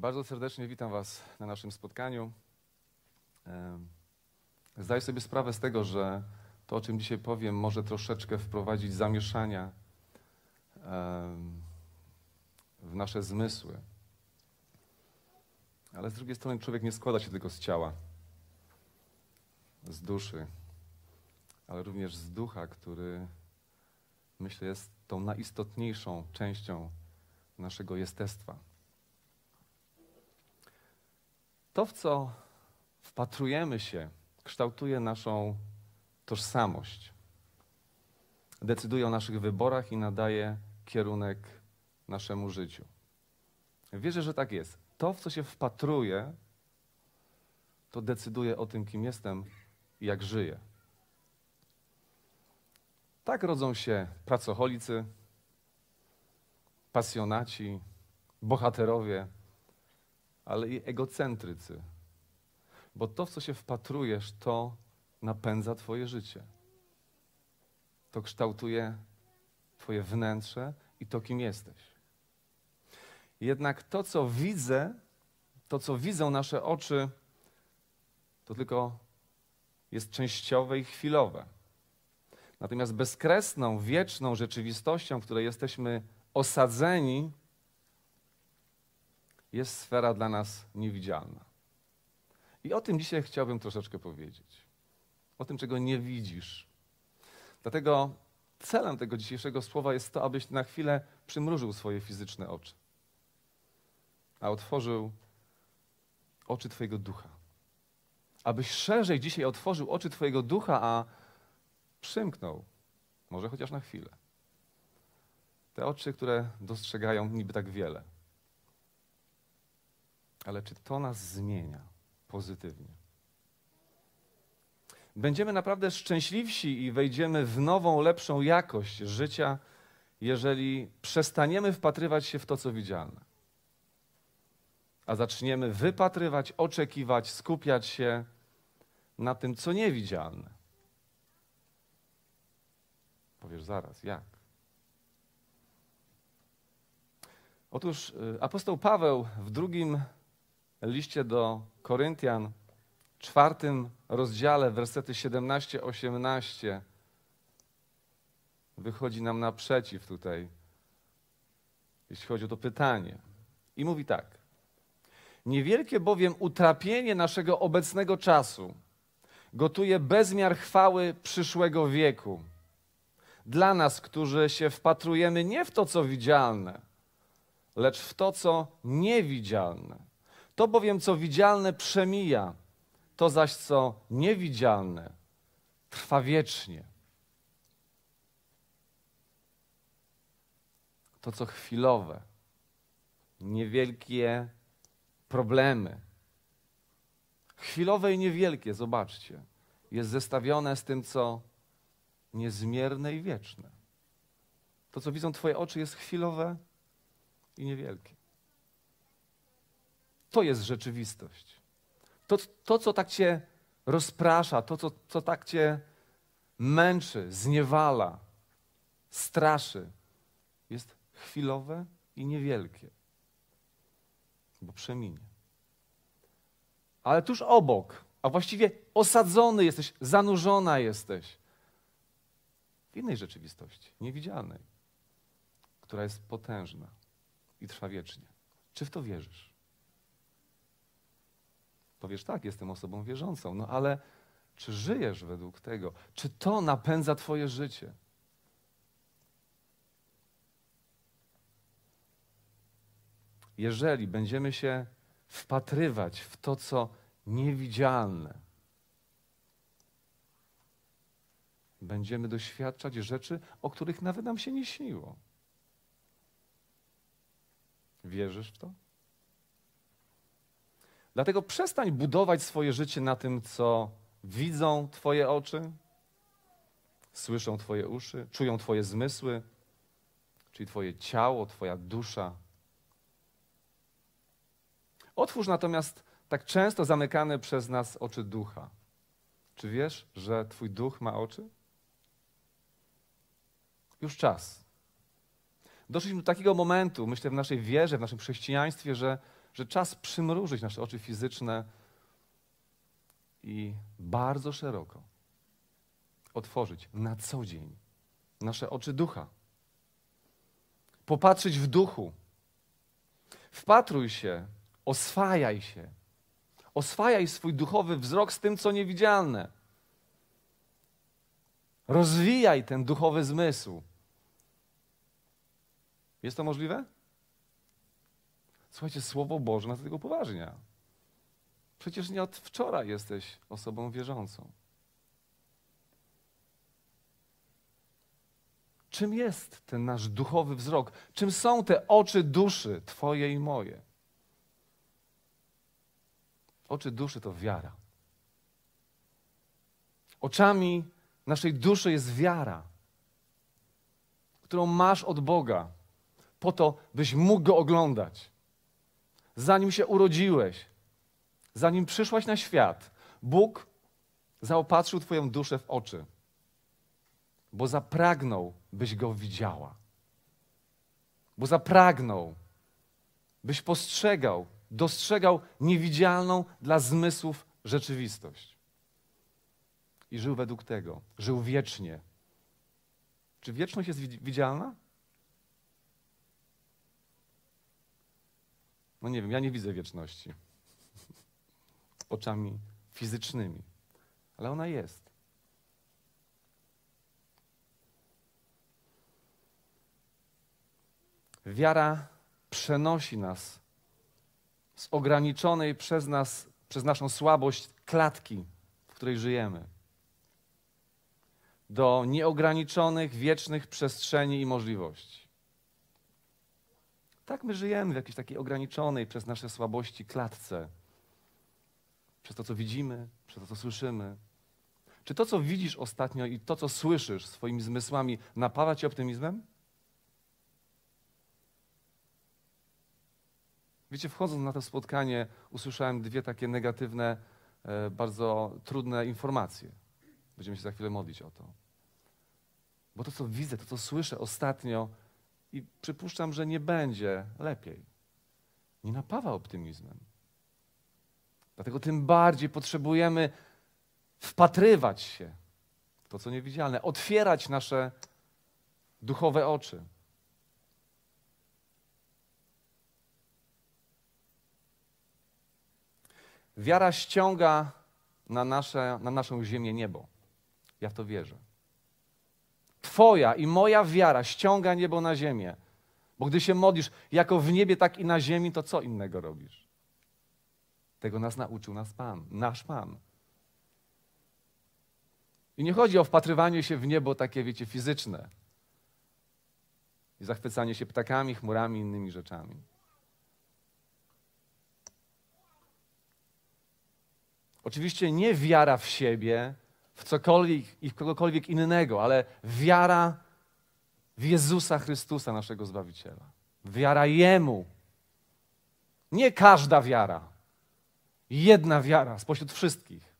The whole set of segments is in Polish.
Bardzo serdecznie witam Was na naszym spotkaniu. Zdaję sobie sprawę z tego, że to, o czym dzisiaj powiem, może troszeczkę wprowadzić zamieszania w nasze zmysły. Ale z drugiej strony człowiek nie składa się tylko z ciała, z duszy, ale również z ducha, który myślę jest tą najistotniejszą częścią naszego jestestwa. To, w co wpatrujemy się, kształtuje naszą tożsamość. Decyduje o naszych wyborach i nadaje kierunek naszemu życiu. Wierzę, że tak jest. To, w co się wpatruje, to decyduje o tym, kim jestem i jak żyję. Tak rodzą się pracocholicy, pasjonaci, bohaterowie, ale i egocentrycy. Bo to, w co się wpatrujesz, to napędza Twoje życie. To kształtuje Twoje wnętrze i to, kim jesteś. Jednak to, co widzę, to, co widzą nasze oczy, to tylko jest częściowe i chwilowe. Natomiast bezkresną, wieczną rzeczywistością, w której jesteśmy osadzeni, jest sfera dla nas niewidzialna. I o tym dzisiaj chciałbym troszeczkę powiedzieć. O tym, czego nie widzisz. Dlatego celem tego dzisiejszego słowa jest to, abyś na chwilę przymrużył swoje fizyczne oczy, a otworzył oczy Twojego ducha. Abyś szerzej dzisiaj otworzył oczy Twojego ducha, a przymknął, może chociaż na chwilę. Te oczy, które dostrzegają niby tak wiele. Ale czy to nas zmienia pozytywnie? Będziemy naprawdę szczęśliwsi i wejdziemy w nową, lepszą jakość życia, jeżeli przestaniemy wpatrywać się w to, co widzialne, a zaczniemy wypatrywać, oczekiwać, skupiać się na tym, co niewidzialne. Powiesz zaraz, jak? Otóż y, apostoł Paweł w drugim liście do Koryntian, czwartym rozdziale, wersety 17-18, wychodzi nam naprzeciw tutaj, jeśli chodzi o to pytanie. I mówi tak. Niewielkie bowiem utrapienie naszego obecnego czasu gotuje bezmiar chwały przyszłego wieku. Dla nas, którzy się wpatrujemy nie w to, co widzialne, lecz w to, co niewidzialne. To bowiem, co widzialne, przemija, to zaś, co niewidzialne, trwa wiecznie. To, co chwilowe, niewielkie problemy, chwilowe i niewielkie, zobaczcie, jest zestawione z tym, co niezmierne i wieczne. To, co widzą Twoje oczy, jest chwilowe i niewielkie. To jest rzeczywistość. To, to co tak Cię rozprasza, to, co, co tak Cię męczy, zniewala, straszy, jest chwilowe i niewielkie, bo przeminie. Ale tuż obok, a właściwie osadzony jesteś, zanurzona jesteś w innej rzeczywistości, niewidzialnej, która jest potężna i trwa wiecznie. Czy w to wierzysz? Powiesz tak, jestem osobą wierzącą, no ale czy żyjesz według tego? Czy to napędza Twoje życie? Jeżeli będziemy się wpatrywać w to, co niewidzialne, będziemy doświadczać rzeczy, o których nawet nam się nie śniło. Wierzysz w to? Dlatego przestań budować swoje życie na tym, co widzą Twoje oczy, słyszą Twoje uszy, czują Twoje zmysły, czyli Twoje ciało, Twoja dusza. Otwórz natomiast tak często zamykane przez nas oczy ducha. Czy wiesz, że Twój duch ma oczy? Już czas. Doszliśmy do takiego momentu, myślę, w naszej wierze, w naszym chrześcijaństwie, że że czas przymrużyć nasze oczy fizyczne i bardzo szeroko otworzyć na co dzień nasze oczy ducha. Popatrzeć w duchu. Wpatruj się, oswajaj się. Oswajaj swój duchowy wzrok z tym, co niewidzialne. Rozwijaj ten duchowy zmysł. Jest to możliwe? Słuchajcie, Słowo Boże nas do tego upoważnia. Przecież nie od wczoraj jesteś osobą wierzącą. Czym jest ten nasz duchowy wzrok? Czym są te oczy duszy Twoje i moje? Oczy duszy to wiara. Oczami naszej duszy jest wiara, którą masz od Boga, po to, byś mógł go oglądać. Zanim się urodziłeś, zanim przyszłaś na świat, Bóg zaopatrzył Twoją duszę w oczy, bo zapragnął, byś go widziała. Bo zapragnął, byś postrzegał, dostrzegał niewidzialną dla zmysłów rzeczywistość. I żył według tego, żył wiecznie. Czy wieczność jest widzialna? No nie wiem, ja nie widzę wieczności oczami fizycznymi, ale ona jest. Wiara przenosi nas z ograniczonej przez nas, przez naszą słabość klatki, w której żyjemy, do nieograniczonych, wiecznych przestrzeni i możliwości. Tak my żyjemy w jakiejś takiej ograniczonej przez nasze słabości klatce, przez to, co widzimy, przez to, co słyszymy. Czy to, co widzisz ostatnio i to, co słyszysz swoimi zmysłami, napawa cię optymizmem? Wiecie, wchodząc na to spotkanie, usłyszałem dwie takie negatywne, e, bardzo trudne informacje. Będziemy się za chwilę modlić o to. Bo to, co widzę, to, co słyszę ostatnio, i przypuszczam, że nie będzie lepiej, nie napawa optymizmem. Dlatego tym bardziej potrzebujemy wpatrywać się w to, co niewidzialne, otwierać nasze duchowe oczy. Wiara ściąga na, nasze, na naszą ziemię niebo. Ja w to wierzę. Twoja i moja wiara ściąga niebo na ziemię. Bo gdy się modlisz jako w niebie, tak i na ziemi, to co innego robisz? Tego nas nauczył nas Pan, nasz Pan. I nie chodzi o wpatrywanie się w niebo takie, wiecie, fizyczne i zachwycanie się ptakami, chmurami, innymi rzeczami. Oczywiście nie wiara w siebie, w cokolwiek i w kogokolwiek innego, ale wiara w Jezusa Chrystusa, naszego Zbawiciela. Wiara Jemu. Nie każda wiara. Jedna wiara spośród wszystkich.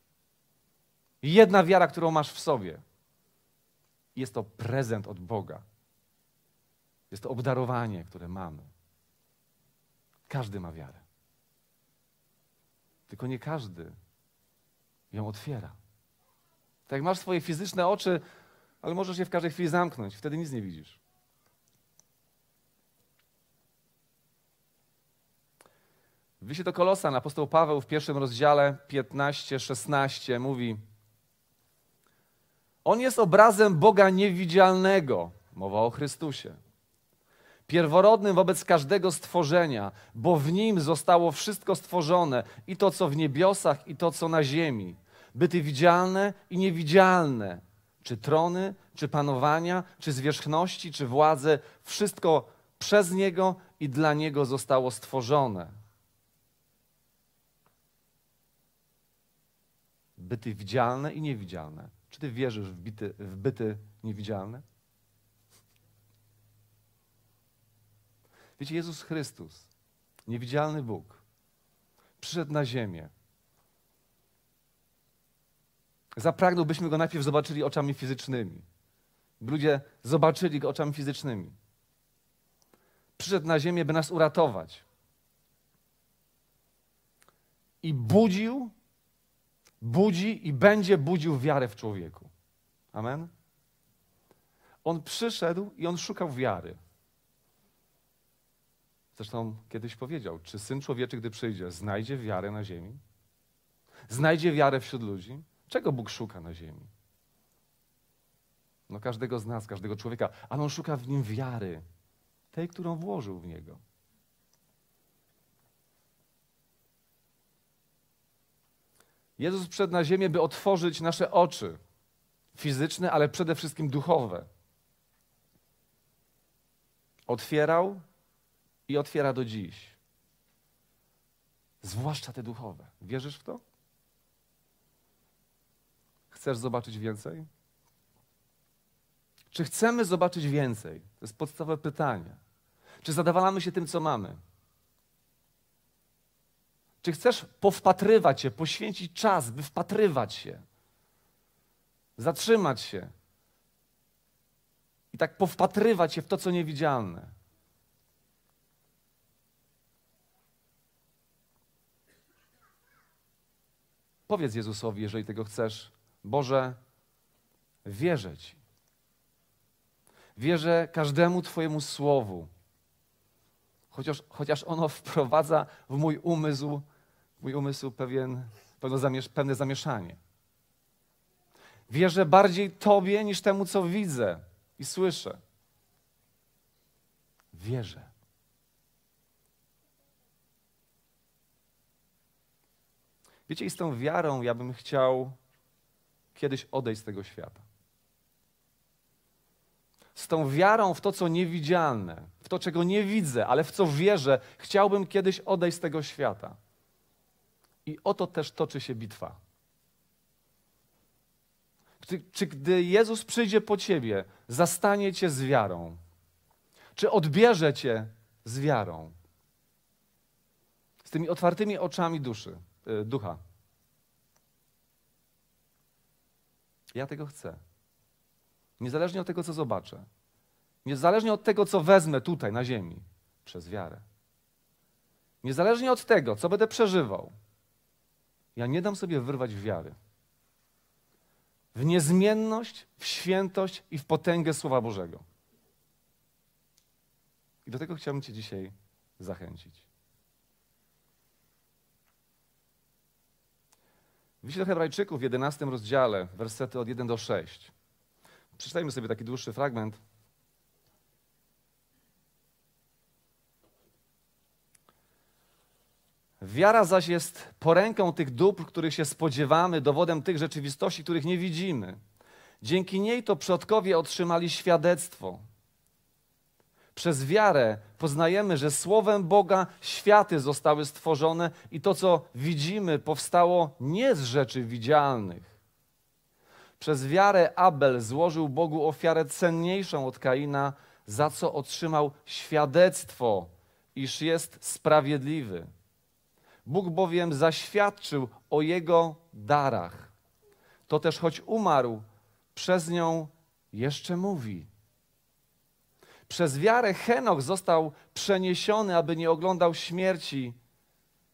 Jedna wiara, którą masz w sobie. Jest to prezent od Boga. Jest to obdarowanie, które mamy. Każdy ma wiarę. Tylko nie każdy ją otwiera. Tak jak masz swoje fizyczne oczy, ale możesz je w każdej chwili zamknąć, wtedy nic nie widzisz. W do Kolosan. Apostoł Paweł w pierwszym rozdziale 15-16 mówi On jest obrazem Boga niewidzialnego, mowa o Chrystusie, pierworodnym wobec każdego stworzenia, bo w Nim zostało wszystko stworzone, i to, co w niebiosach, i to, co na ziemi, byty widzialne i niewidzialne, czy trony, czy panowania, czy zwierzchności, czy władze, wszystko przez Niego i dla Niego zostało stworzone. byty widzialne i niewidzialne. Czy ty wierzysz w, byty, w byty niewidzialne? Wiecie, Jezus Chrystus, niewidzialny Bóg, przyszedł na ziemię. Zapragnął, byśmy go najpierw zobaczyli oczami fizycznymi. Ludzie zobaczyli go oczami fizycznymi. Przyszedł na ziemię, by nas uratować. i budził, budzi i będzie budził wiarę w człowieku. Amen? On przyszedł i on szukał wiary. Zresztą kiedyś powiedział, czy Syn Człowieczy, gdy przyjdzie, znajdzie wiarę na ziemi? Znajdzie wiarę wśród ludzi? Czego Bóg szuka na ziemi? No każdego z nas, każdego człowieka, ale On szuka w nim wiary, tej, którą włożył w niego. Jezus przyszedł na ziemię, by otworzyć nasze oczy fizyczne, ale przede wszystkim duchowe. Otwierał i otwiera do dziś. Zwłaszcza te duchowe. Wierzysz w to? Chcesz zobaczyć więcej? Czy chcemy zobaczyć więcej? To jest podstawowe pytanie. Czy zadawalamy się tym, co mamy? Czy chcesz powpatrywać się, poświęcić czas, by wpatrywać się, zatrzymać się i tak powpatrywać się w to, co niewidzialne? Powiedz Jezusowi, jeżeli tego chcesz, Boże, wierzę Ci. Wierzę każdemu Twojemu słowu, chociaż, chociaż ono wprowadza w mój umysł, w mój umysł pewien, zamiesz, pewne zamieszanie. Wierzę bardziej Tobie niż temu, co widzę i słyszę. Wierzę. Wiecie, i z tą wiarą ja bym chciał kiedyś odejść z tego świata. Z tą wiarą w to, co niewidzialne, w to, czego nie widzę, ale w co wierzę, chciałbym kiedyś odejść z tego świata. I oto też toczy się bitwa. Czy, czy gdy Jezus przyjdzie po ciebie, zastanie cię z wiarą? Czy odbierze cię z wiarą? Z tymi otwartymi oczami duszy, yy, ducha. Ja tego chcę. Niezależnie od tego, co zobaczę. Niezależnie od tego, co wezmę tutaj na ziemi, przez wiarę. Niezależnie od tego, co będę przeżywał, ja nie dam sobie wyrwać wiary. W niezmienność, w świętość i w potęgę Słowa Bożego. I do tego chciałbym Cię dzisiaj zachęcić. W liście do Hebrajczyków w 11 rozdziale, wersety od 1 do 6. Przeczytajmy sobie taki dłuższy fragment. Wiara zaś jest poręką tych dóbr, których się spodziewamy, dowodem tych rzeczywistości, których nie widzimy. Dzięki niej to przodkowie otrzymali świadectwo. Przez wiarę poznajemy, że słowem Boga światy zostały stworzone i to, co widzimy, powstało nie z rzeczy widzialnych. Przez wiarę Abel złożył Bogu ofiarę cenniejszą od Kaina, za co otrzymał świadectwo, iż jest sprawiedliwy. Bóg bowiem zaświadczył o jego darach. To też choć umarł, przez nią jeszcze mówi. Przez wiarę Henoch został przeniesiony, aby nie oglądał śmierci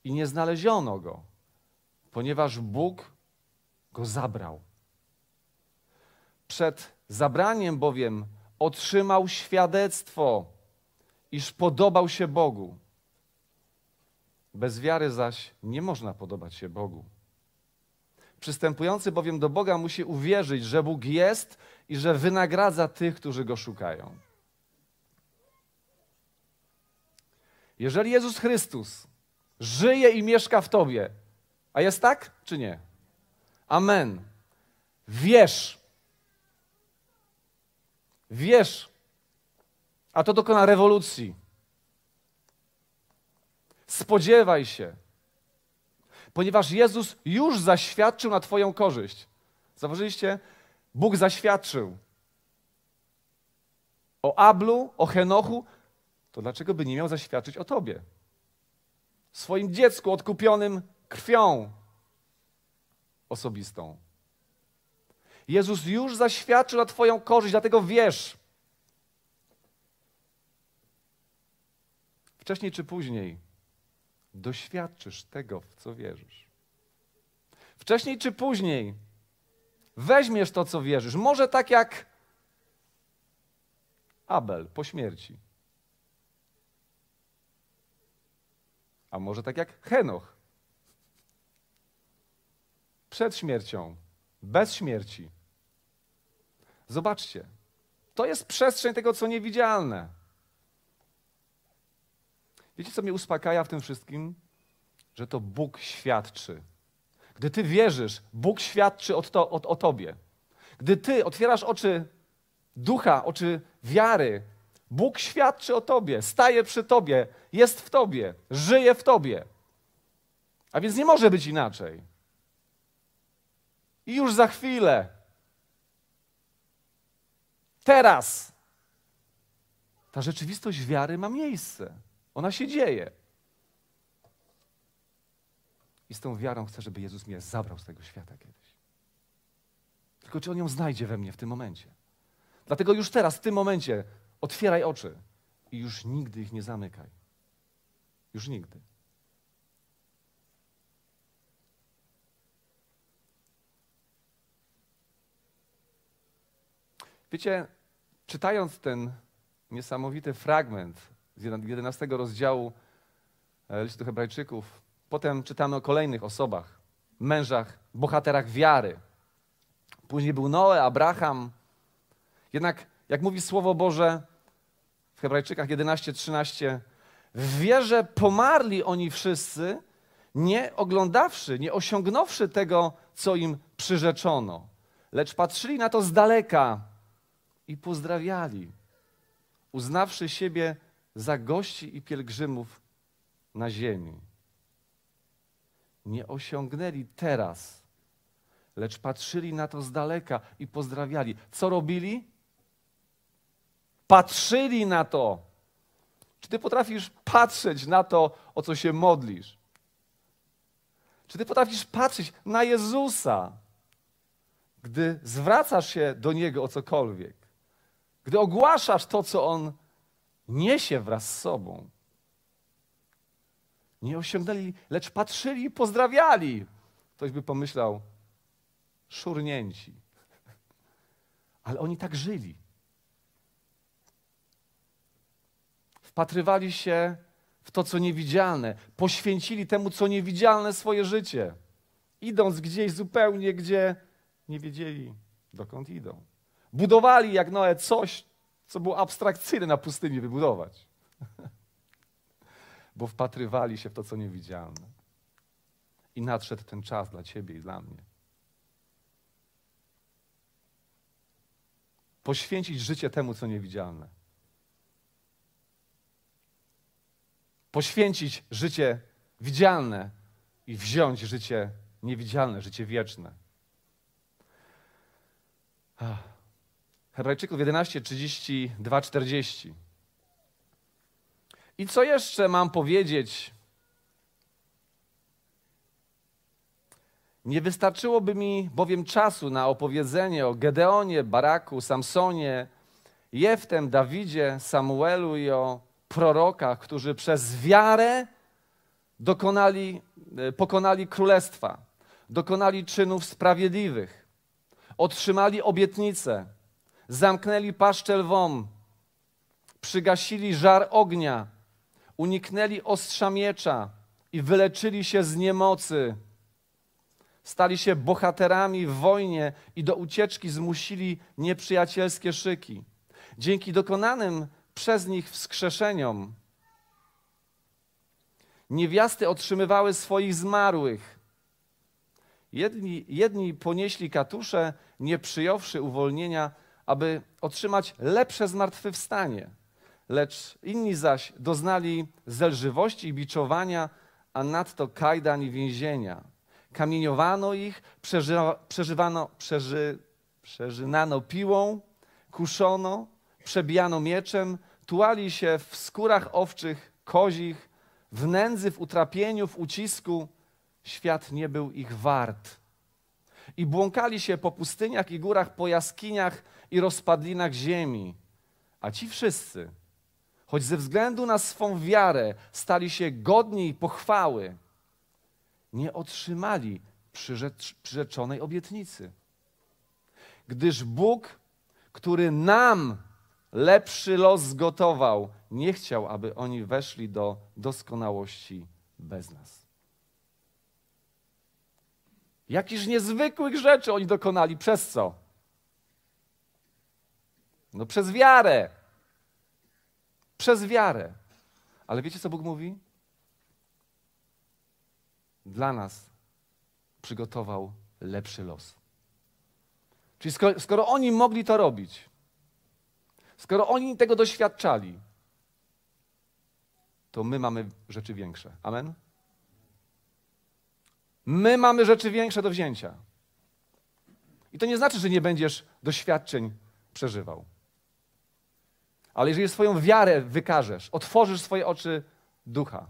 i nie znaleziono go, ponieważ Bóg go zabrał. Przed zabraniem bowiem otrzymał świadectwo, iż podobał się Bogu. Bez wiary zaś nie można podobać się Bogu. Przystępujący bowiem do Boga musi uwierzyć, że Bóg jest i że wynagradza tych, którzy go szukają. Jeżeli Jezus Chrystus żyje i mieszka w tobie, a jest tak, czy nie? Amen. Wierz. Wierz. A to dokona rewolucji. Spodziewaj się. Ponieważ Jezus już zaświadczył na Twoją korzyść. Zauważyliście? Bóg zaświadczył o Ablu, o Henochu, to dlaczego by nie miał zaświadczyć o Tobie? Swoim dziecku odkupionym krwią osobistą. Jezus już zaświadczył na Twoją korzyść, dlatego wiesz. Wcześniej czy później doświadczysz tego, w co wierzysz. Wcześniej czy później weźmiesz to, co wierzysz. Może tak jak Abel po śmierci. A może tak jak Henoch. Przed śmiercią, bez śmierci. Zobaczcie, to jest przestrzeń tego, co niewidzialne. Wiecie, co mnie uspokaja w tym wszystkim? Że to Bóg świadczy. Gdy ty wierzysz, Bóg świadczy o, to, o tobie. Gdy ty otwierasz oczy ducha, oczy wiary, Bóg świadczy o tobie, staje przy tobie, jest w tobie, żyje w tobie. A więc nie może być inaczej. I już za chwilę, teraz, ta rzeczywistość wiary ma miejsce. Ona się dzieje. I z tą wiarą chcę, żeby Jezus mnie zabrał z tego świata kiedyś. Tylko czy On ją znajdzie we mnie w tym momencie? Dlatego już teraz, w tym momencie, otwieraj oczy i już nigdy ich nie zamykaj. Już nigdy. Wiecie, czytając ten niesamowity fragment z 11 rozdziału e, listu Hebrajczyków, potem czytamy o kolejnych osobach, mężach, bohaterach wiary. Później był Noe, Abraham. Jednak, jak mówi Słowo Boże w Hebrajczykach 11:13, w wierze pomarli oni wszyscy, nie oglądawszy, nie osiągnąwszy tego, co im przyrzeczono, lecz patrzyli na to z daleka i pozdrawiali, uznawszy siebie za gości i pielgrzymów na ziemi. Nie osiągnęli teraz, lecz patrzyli na to z daleka i pozdrawiali. Co robili? Patrzyli na to. Czy ty potrafisz patrzeć na to, o co się modlisz? Czy ty potrafisz patrzeć na Jezusa, gdy zwracasz się do Niego o cokolwiek? Gdy ogłaszasz to, co On niesie wraz z sobą. Nie osiągnęli, lecz patrzyli i pozdrawiali. Ktoś by pomyślał, szurnięci. Ale oni tak żyli. Wpatrywali się w to, co niewidzialne. Poświęcili temu, co niewidzialne swoje życie. Idąc gdzieś zupełnie, gdzie nie wiedzieli, dokąd idą. Budowali jak Noe coś, co było abstrakcyjne na pustyni wybudować. Bo wpatrywali się w to, co niewidzialne. I nadszedł ten czas dla ciebie i dla mnie. Poświęcić życie temu, co niewidzialne. Poświęcić życie widzialne i wziąć życie niewidzialne, życie wieczne. Ach. Hebrajczyków 11, 32, 40. I co jeszcze mam powiedzieć? Nie wystarczyłoby mi bowiem czasu na opowiedzenie o Gedeonie, Baraku, Samsonie, Jeftem, Dawidzie, Samuelu i o prorokach, którzy przez wiarę dokonali, e, pokonali królestwa, dokonali czynów sprawiedliwych, otrzymali obietnice, zamknęli paszczę lwom, przygasili żar ognia, uniknęli ostrza miecza i wyleczyli się z niemocy. Stali się bohaterami w wojnie i do ucieczki zmusili nieprzyjacielskie szyki. Dzięki dokonanym przez nich wskrzeszeniom niewiasty otrzymywały swoich zmarłych. Jedni, jedni ponieśli katusze, nie przyjąwszy uwolnienia, aby otrzymać lepsze zmartwychwstanie. Lecz inni zaś doznali zelżywości i biczowania, a nadto kajdan i więzienia. Kamieniowano ich, przeżywano, przeży, przeżynano piłą, kuszono, przebijano mieczem, tułali się w skórach owczych, kozich, w nędzy, w utrapieniu, w ucisku. Świat nie był ich wart. I błąkali się po pustyniach i górach, po jaskiniach, i rozpadlinach ziemi. A ci wszyscy choć ze względu na swą wiarę stali się godni pochwały, nie otrzymali przyrzeczonej obietnicy. Gdyż Bóg, który nam lepszy los zgotował, nie chciał, aby oni weszli do doskonałości bez nas. Jakiż niezwykłych rzeczy oni dokonali. Przez co? No przez wiarę. Przez wiarę. Ale wiecie, co Bóg mówi? Dla nas przygotował lepszy los. Czyli skoro, skoro oni mogli to robić, skoro oni tego doświadczali, to my mamy rzeczy większe. Amen? My mamy rzeczy większe do wzięcia. I to nie znaczy, że nie będziesz doświadczeń przeżywał. Ale jeżeli swoją wiarę wykażesz, otworzysz swoje oczy ducha,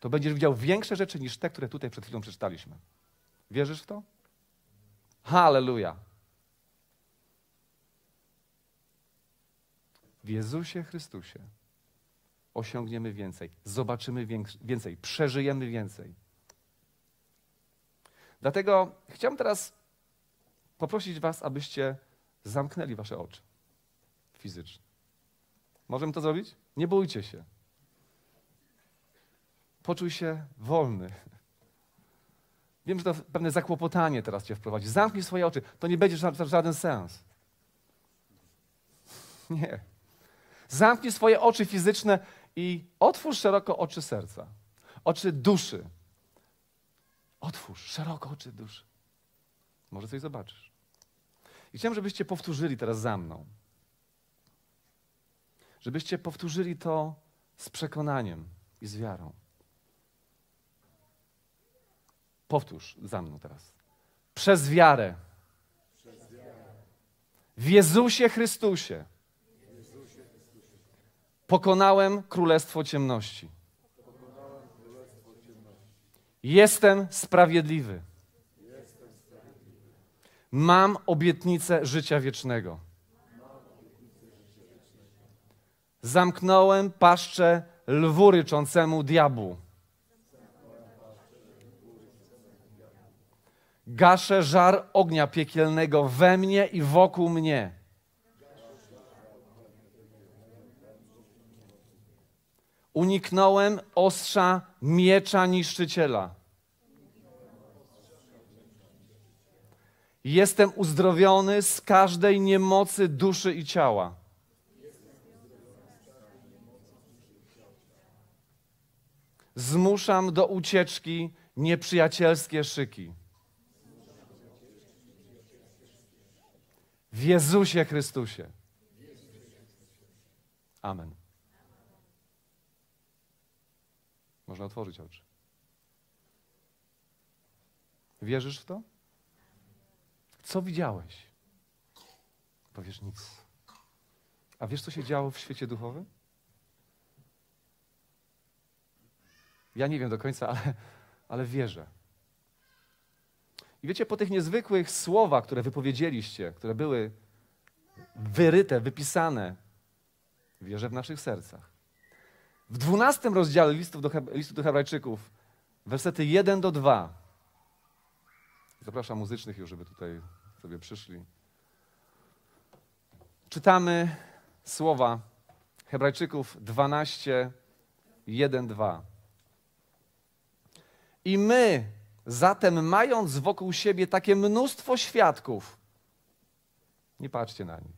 to będziesz widział większe rzeczy niż te, które tutaj przed chwilą przeczytaliśmy. Wierzysz w to? Halleluja. W Jezusie Chrystusie osiągniemy więcej, zobaczymy więcej, przeżyjemy więcej. Dlatego chciałbym teraz poprosić Was, abyście zamknęli Wasze oczy fizycznie. Możemy to zrobić? Nie bójcie się. Poczuj się wolny. Wiem, że to pewne zakłopotanie teraz cię wprowadzi. Zamknij swoje oczy. To nie będzie żaden sens. Nie. Zamknij swoje oczy fizyczne i otwórz szeroko oczy serca, oczy duszy. Otwórz szeroko oczy duszy. Może coś zobaczysz. I chciałem, żebyście powtórzyli teraz za mną. Żebyście powtórzyli to z przekonaniem i z wiarą. Powtórz za mną teraz. Przez wiarę. W Jezusie Chrystusie pokonałem królestwo ciemności. Jestem sprawiedliwy. Mam obietnicę życia wiecznego. Zamknąłem paszczę lwu ryczącemu diabłu. Gaszę żar ognia piekielnego we mnie i wokół mnie. Uniknąłem ostrza miecza niszczyciela. Jestem uzdrowiony z każdej niemocy duszy i ciała. Zmuszam do ucieczki nieprzyjacielskie szyki. W Jezusie Chrystusie. Amen. Można otworzyć oczy. Wierzysz w to? Co widziałeś? Powiesz nic. A wiesz, co się działo w świecie duchowym? Ja nie wiem do końca, ale, ale wierzę. I wiecie, po tych niezwykłych słowach, które wypowiedzieliście, które były wyryte, wypisane, wierzę w naszych sercach. W dwunastym rozdziale listu do, listu do Hebrajczyków, wersety 1 do 2. Zapraszam muzycznych już, żeby tutaj sobie przyszli. Czytamy słowa Hebrajczyków 12, 1, 2. I my, zatem mając wokół siebie takie mnóstwo świadków, nie patrzcie na nich.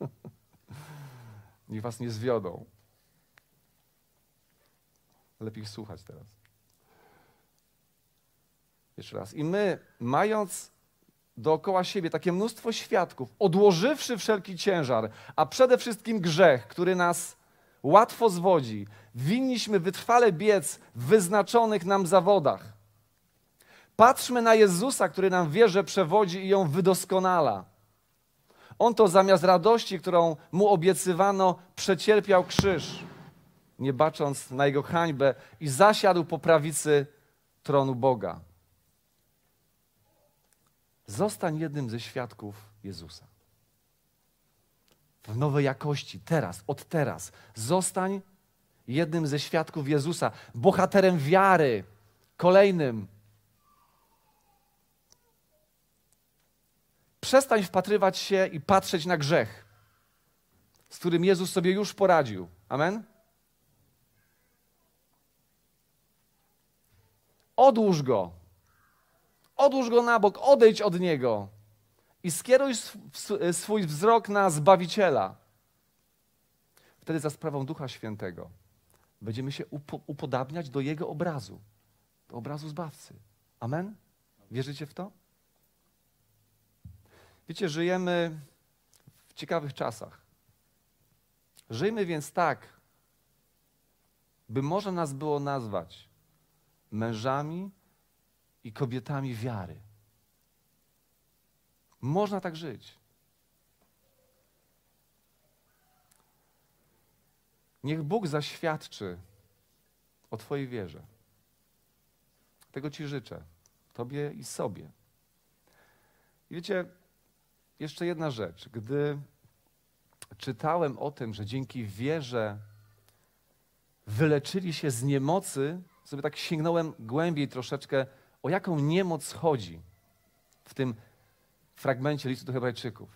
Niech was nie zwiodą. Lepiej słuchać teraz. Jeszcze raz. I my, mając dookoła siebie takie mnóstwo świadków, odłożywszy wszelki ciężar, a przede wszystkim grzech, który nas łatwo zwodzi, winniśmy wytrwale biec w wyznaczonych nam zawodach. Patrzmy na Jezusa, który nam wierzę przewodzi i ją wydoskonala. On to zamiast radości, którą mu obiecywano, przecierpiał krzyż nie bacząc na jego hańbę, i zasiadł po prawicy tronu Boga. Zostań jednym ze świadków Jezusa. w nowej jakości, teraz, od teraz. Zostań jednym ze świadków Jezusa, bohaterem wiary, kolejnym. Przestań wpatrywać się i patrzeć na grzech, z którym Jezus sobie już poradził. Amen? Odłóż go. Odłóż go na bok, odejdź od niego i skieruj swój wzrok na Zbawiciela. Wtedy za sprawą Ducha Świętego będziemy się upodabniać do Jego obrazu, do obrazu Zbawcy. Amen? Wierzycie w to? Wiecie, żyjemy w ciekawych czasach. Żyjmy więc tak, by można nas było nazwać mężami i kobietami wiary. Można tak żyć. Niech Bóg zaświadczy o Twojej wierze. Tego Ci życzę, Tobie i sobie. I wiecie, jeszcze jedna rzecz. Gdy czytałem o tym, że dzięki wierze wyleczyli się z niemocy, sobie tak sięgnąłem głębiej troszeczkę, o jaką niemoc chodzi w tym fragmencie listu do Hebrajczyków.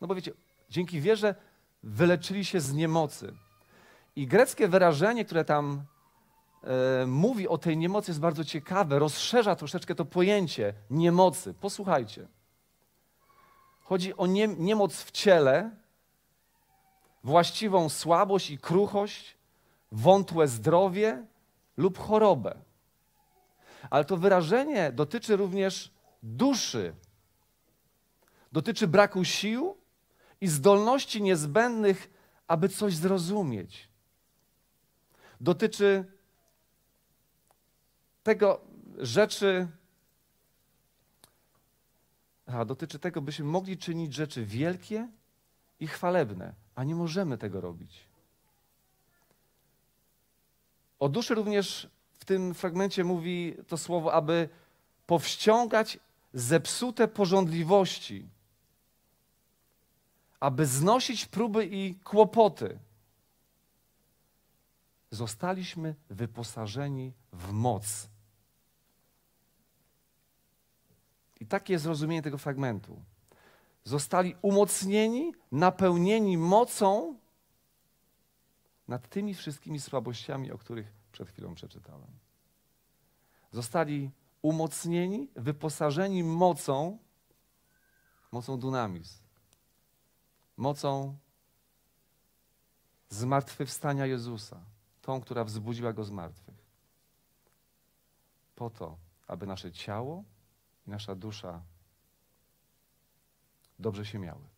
No bo wiecie, dzięki wierze wyleczyli się z niemocy. I greckie wyrażenie, które tam e, mówi o tej niemocy, jest bardzo ciekawe, rozszerza troszeczkę to pojęcie niemocy. Posłuchajcie. Chodzi o nie, niemoc w ciele, właściwą słabość i kruchość, wątłe zdrowie lub chorobę. Ale to wyrażenie dotyczy również duszy, dotyczy braku sił i zdolności niezbędnych, aby coś zrozumieć. Dotyczy tego rzeczy, a dotyczy tego, byśmy mogli czynić rzeczy wielkie i chwalebne, a nie możemy tego robić. O duszy również w tym fragmencie mówi to słowo, aby powściągać zepsute porządliwości, aby znosić próby i kłopoty. Zostaliśmy wyposażeni w moc. I takie jest zrozumienie tego fragmentu. Zostali umocnieni, napełnieni mocą nad tymi wszystkimi słabościami, o których przed chwilą przeczytałem. Zostali umocnieni, wyposażeni mocą, mocą dunamis, mocą zmartwychwstania Jezusa, tą, która wzbudziła go z martwych. Po to, aby nasze ciało i nasza dusza dobrze się miały.